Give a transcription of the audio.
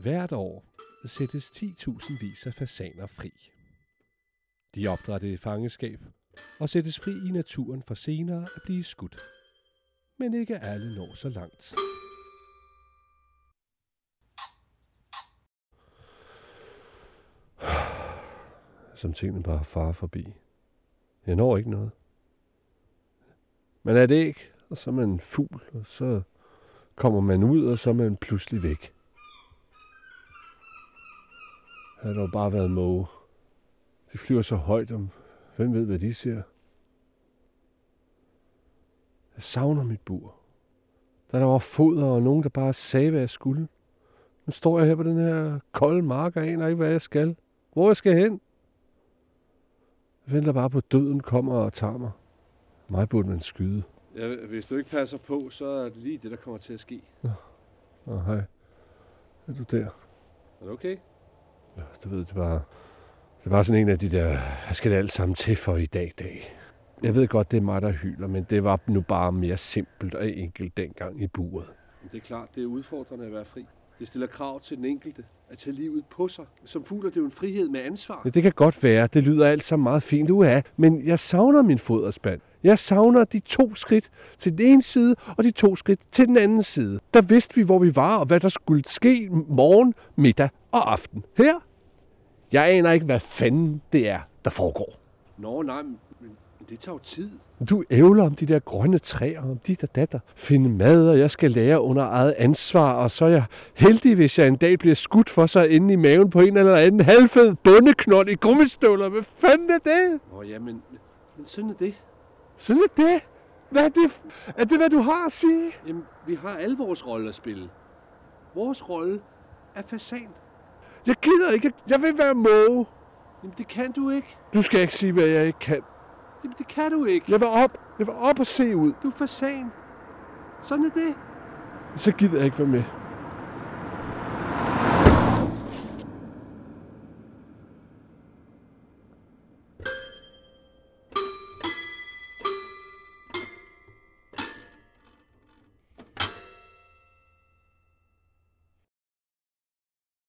Hvert år sættes 10.000 vis af fasaner fri. De er i fangeskab og sættes fri i naturen for senere at blive skudt. Men ikke alle når så langt. Som tingene bare far forbi. Jeg når ikke noget. Man er det ikke, og så er man en fugl, og så kommer man ud, og så er man pludselig væk. Havde der jo bare været måge. De flyver så højt, om hvem ved, hvad de ser. Jeg savner mit bur. Da der var foder og nogen, der bare sagde, hvad jeg skulle. Nu står jeg her på den her kolde mark og aner ikke, hvad jeg skal. Hvor jeg skal hen? Jeg venter bare på, at døden kommer og tager mig. Mig burde man skyde. Ja, hvis du ikke passer på, så er det lige det, der kommer til at ske. Åh, oh, hej. Er du der? Er det okay? Du ved, det bare... Det bare sådan en af de der... Hvad skal det alt sammen til for i dag, dag? Jeg ved godt, det er mig, der hyler, men det var nu bare mere simpelt og enkelt dengang i buret. Det er klart, det er udfordrende at være fri. Det stiller krav til den enkelte at tage livet på sig. Som fugl er det jo en frihed med ansvar. Ja, det kan godt være. Det lyder alt sammen meget fint, du er. Men jeg savner min foderspand. Jeg savner de to skridt til den ene side, og de to skridt til den anden side. Der vidste vi, hvor vi var, og hvad der skulle ske morgen, middag og aften. Her? Jeg aner ikke, hvad fanden det er, der foregår. Nå, nej, men det tager jo tid. Du ævler om de der grønne træer, om de der datter. Finde mad, og jeg skal lære under eget ansvar, og så er jeg heldig, hvis jeg en dag bliver skudt for sig inde i maven på en eller anden halvfed bundeknold i gummistøvler. Hvad fanden er det? Oh, ja, men, men sådan er det. Sådan er det? Hvad er det? Er det, hvad du har at sige? Jamen, vi har alle vores roller at spille. Vores rolle er fasan. Jeg gider ikke. Jeg vil være måge. Jamen, det kan du ikke. Du skal ikke sige, hvad jeg ikke kan. Jamen, det kan du ikke. Jeg vil op. Jeg vil op og se ud. Du er fasan. Sådan er det. Så gider jeg ikke være med.